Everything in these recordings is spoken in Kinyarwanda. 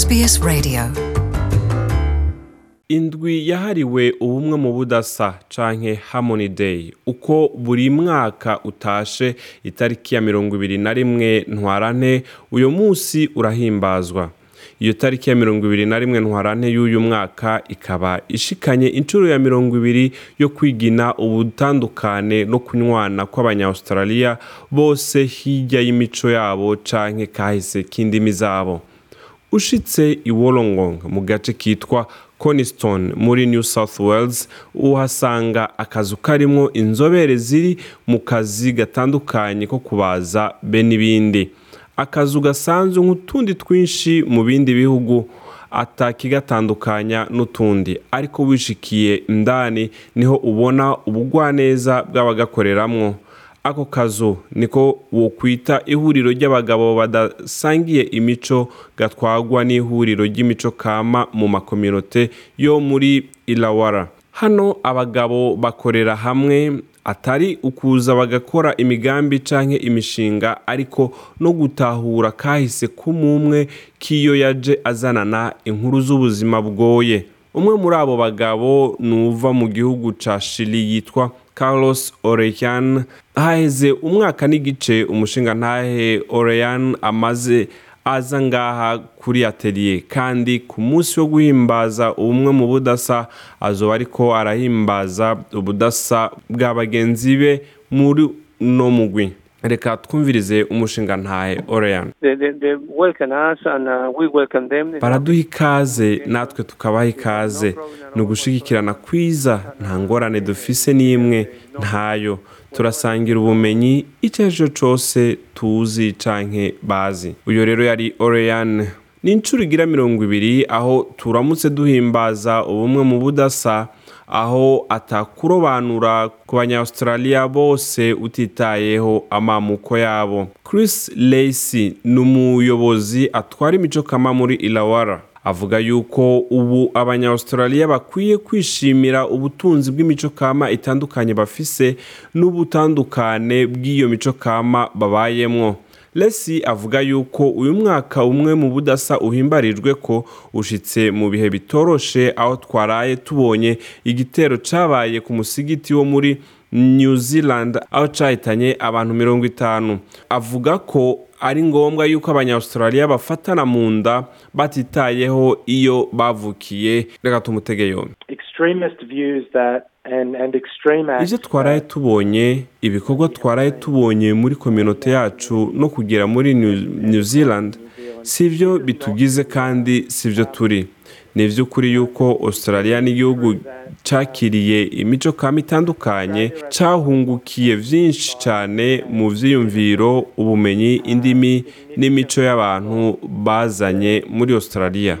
SBS Radio. Indwi yahariwe ubumwe mu budasa canke harmony day. Uko buri mwaka utashe itariki ya mirongo ibiri na rimwe uyu munsi urahimbazwa. Iyo tariki ya mirongo ibiri na rimwe ntwarante y'uyu mwaka ikaba ishikanye inshuro ya mirongo ibiri yo kwigina ubutandukane no kunywana kw'abanyaustraliya bose hirya y'imico yabo canke kahise k'indimi zabo. Ushitse i Wollongong mu gace kitwa Coniston muri New South Wales uhasanga akazu karimwo inzobere ziri mu kazi gatandukanye ko kubaza be n'ibindi akazu gasanzwe nk'utundi twinshi mu bindi bihugu atakigatandukanya n'utundi. Ariko wishikiye indani ni ho ubona ubugwaneza bw'abagakoreramwo. Ako kazu niko wokwita ihuriro ry'abagabo badasangiye imico gatwagwa n'ihuriro ry'imico kama mu makominote yo muri ilawara. Hano abagabo bakorera hamwe atari ukuza bagakora imigambi canke imishinga ariko no gutahura kahise k'umumwe k'iyo yaje azanana inkuru z'ubuzima bwoye. Umwe muri abo bagabo ni uva mu gihugu ca shili yitwa Carlos Oreyan haheze umwaka n'igice umushinga ntahe Oreyan amaze aza ngaha kuri atelier. Kandi ku munsi wo guhimbaza ubumwe mu budasa azoba ariko arahimbaza ubudasa bwa bagenzi be muri no mugwi. Reka twumvirize umushinga ntahe Oreyan They, they, they welcome us and uh, baraduha ikaze natwe tukabaha ikaze. Ni ugushigikirana kwiza nta ngorane dufise n'imwe ntayo. Turasangira ubumenyi icyo ari cyo cyose tuzi canke bazi. Uyu rero yari Oriane. Ni inshuro igira mirongo ibiri aho turamutse duhimbaza ubumwe mu budasa aho atakurobanura ku banyaustraliya bose utitayeho amamuko yabo. Chris Lacey ni umuyobozi atwara imico kama muri Ilawara avuga yuko ubu abanyaustraliya bakwiye kwishimira ubutunzi bw'imico kama itandukanye bafise n'ubutandukane bw'iyo mico kama babayemwo. Lesi avuga yuko uyu mwaka umwe mu budasa uhimbarijwe ko ushitse mu bihe bitoroshe aho twaraye tubonye igitero cabaye ku musigiti wo muri New Zealand aho cahitanye abantu mirongo itanu. Avuga ko ari ngombwa yuko abanyaustraliya bafatana mu nda batitayeho iyo bavukiye. Reka tumutege yombi Ivyo twaraye tubonye ibikorwa twaraye tubonye muri kominote yacu no kugera muri New, Zealand si byo bitugize kandi si byo turi. Ni ivy'ukuri yuko australia n'igihugu cakiriye imico kama itandukanye cahungukiye vyinshi cane mu vyiyumviro ubumenyi indimi n'imico y'abantu bazanye muri australia.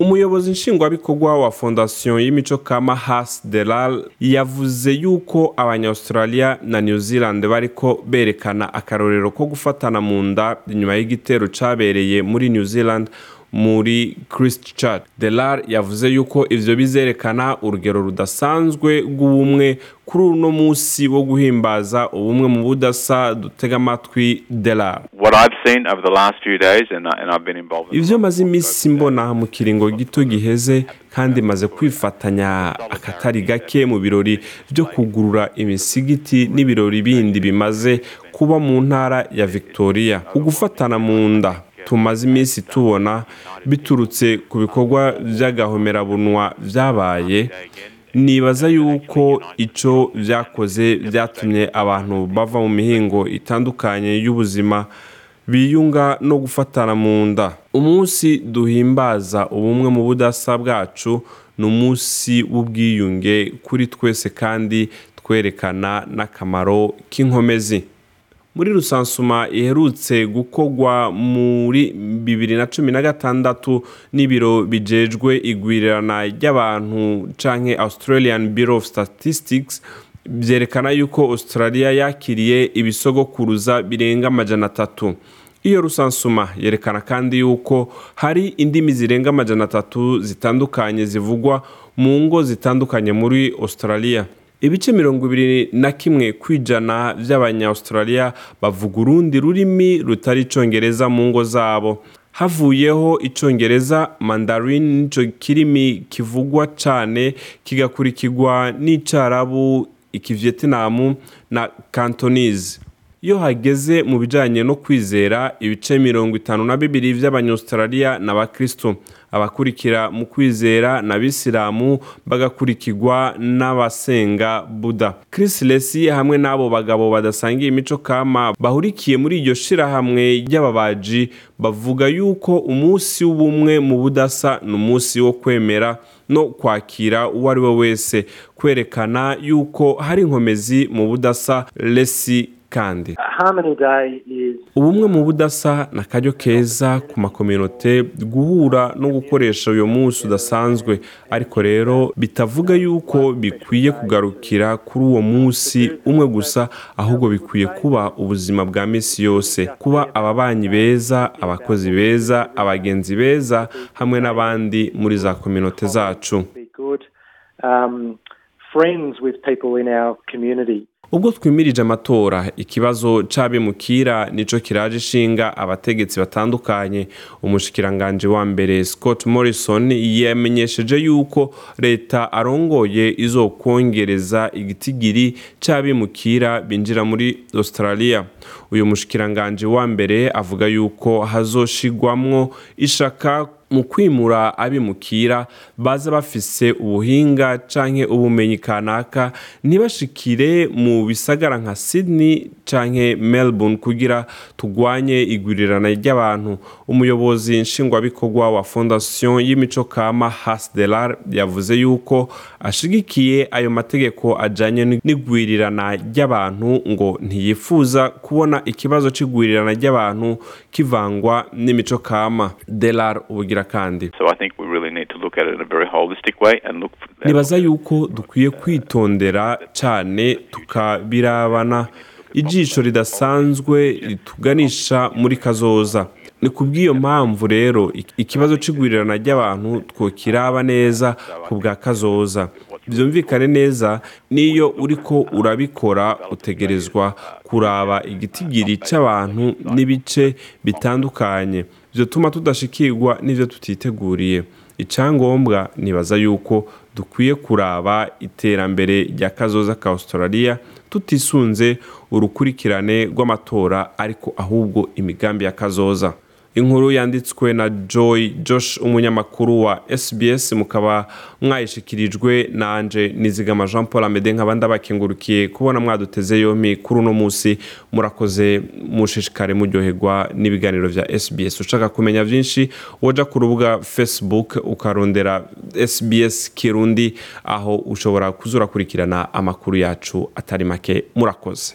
Umuyobozi nshingwabikorwa wa fondasiyo y'imico kama has delal yavuze yuko abanyaustralia na new zealand bariko berekana akarorero ko gufatana mu nda inyuma y'igitero cabereye muri new zealand muri christchurch delar yavuze yuko ivyo bizerekana urugero rudasanzwe rw'ubumwe kuri uno munsi wo guhimbaza ubumwe mu budasa dutega amatwi delar. What I've seen over the last few days, and, I- and I've been involved. in ivyo maze iminsi mbona mu kiringo gito giheze kandi maze kwifatanya akatari gake mu birori vyo kugurura imisigiti n'ibirori bindi bimaze kuba mu ntara ya victoria. Ugufatana mu nda. Tumaze iminsi tubona biturutse ku bikorwa vy'agahomerabunwa vyabaye nibaza yuko ico vyakoze vyatumye abantu bava mu mihingo itandukanye y'ubuzima biyunga no gufatana mu nda. Umunsi duhimbaza ubumwe mu budasa bwacu ni umunsi w'ubwiyunge kuri twese kandi twerekana n'akamaro k'inkomezi. Muri rusansuma iherutse gukorwa muri bibiri na cumi na gatandatu n'ibiro bijejwe igwirirana ry'abantu canke australian bureau of statistics byerekana yuko australia yakiriye ibisogokuruza birenga amajana atatu. Iyo rusansuma yerekana kandi yuko hari indimi zirenga amajana atatu zitandukanye zivugwa mu ngo zitandukanye muri australia. Ibice mirongo ibiri na kimwe ku ijana by'abanyaustralia bavuga urundi rurimi rutari icongereza mu ngo zabo. Havuyeho icongereza mandarin nico kirimi kivugwa cane kigakurikirwa n'icarabu ikivietinamu na cantonese. Iyo hageze mu bijanye no kwizera ibice mirongo itanu na bibiri vy'abanyaustralia n'abakristo abakurikira mu kwizera n'abisilamu bagakurikirwa n'abasenga buda chris lesi hamwe n'abo bagabo badasangiye imico kama bahurikiye muri iryo shirahamwe ry'ababaji bavuga yuko umunsi w'ubumwe mu budasa ni umunsi wo kwemera no kwakira uwo ari we wese kwerekana yuko hari inkomezi mu budasa. Lesi kandi. Ubumwe mu budasa ni akaryo keza ku makominote guhura no gukoresha uyu munsi udasanzwe. Ariko rero bitavuga yuko bikwiye kugarukira kuri uwo munsi umwe gusa ahubwo bikwiye kuba ubuzima bwa minsi yose. Kuba ababanyi beza abakozi beza abagenzi beza hamwe n'abandi muri za kominote zacu. Ubwo twimirije amatora ikibazo c'abimukira nico kiraje ishinga abategetsi batandukanye. Umushikiranganje wa mbere scott morrison yamenyesheje yuko leta arongoye izokongereza igitigiri c'abimukira binjira muri australia. Uyu mushikiranganje wa mbere avuga yuko hazoshigwamwo ishaka mu kwimura abimukira baza bafise ubuhinga canke ubumenyi kanaka ntibashikire mu bisagara nka Sydney canke Melbourne kugira tugwanye igwirirana ry'abantu. Umuyobozi nshingwabikorwa wa fondation y'imico kama Hasdelar yavuze yuko ashigikiye ayo mategeko ajanye n'igwirirana ry'abantu ngo ntiyifuza kubona ikibazo c'igwirirana ry'abantu kivangwa n'imico kama. Delar ubugira kandi. So I think we really need to look at it in a very holistic way and look. For, nibaza yuko dukwiye kwitondera cyane tukabirabana. Ijisho ridasanzwe rituganisha muri kazoza. Ni ku bw'iyo mpamvu rero ik- ikibazo c'igwirirana ry'abantu twokiraba neza ku bwa kazoza. Byumvikane neza n'iyo uriko urabikora utegerezwa kuraba igitigiri c'abantu n'ibice bitandukanye. Byotuma tudashikirwa n'ivyo tutiteguriye. Icyangombwa nibaza yuko dukwiye kuraba iterambere rya kazoza ka australia tutisunze urukurikirane rw'amatora ariko ahubwo imigambi ya kazoza. Inkuru yanditswe na joy josh umunyamakuru wa sbs mukaba mwayishikirijwe nanje nizigama jean paul amede nk'abandi abakengurukiye kubona mwaduteze yompi kuri uno munsi. Murakoze mushishikare muryoherwa n'ibiganiro vya sbs ushaka kumenya vyinshi woja ku rubuga facebook ukarondera sbs kirundi aho ushobora kuzurakurikirana amakuru yacu atari make. Murakoze.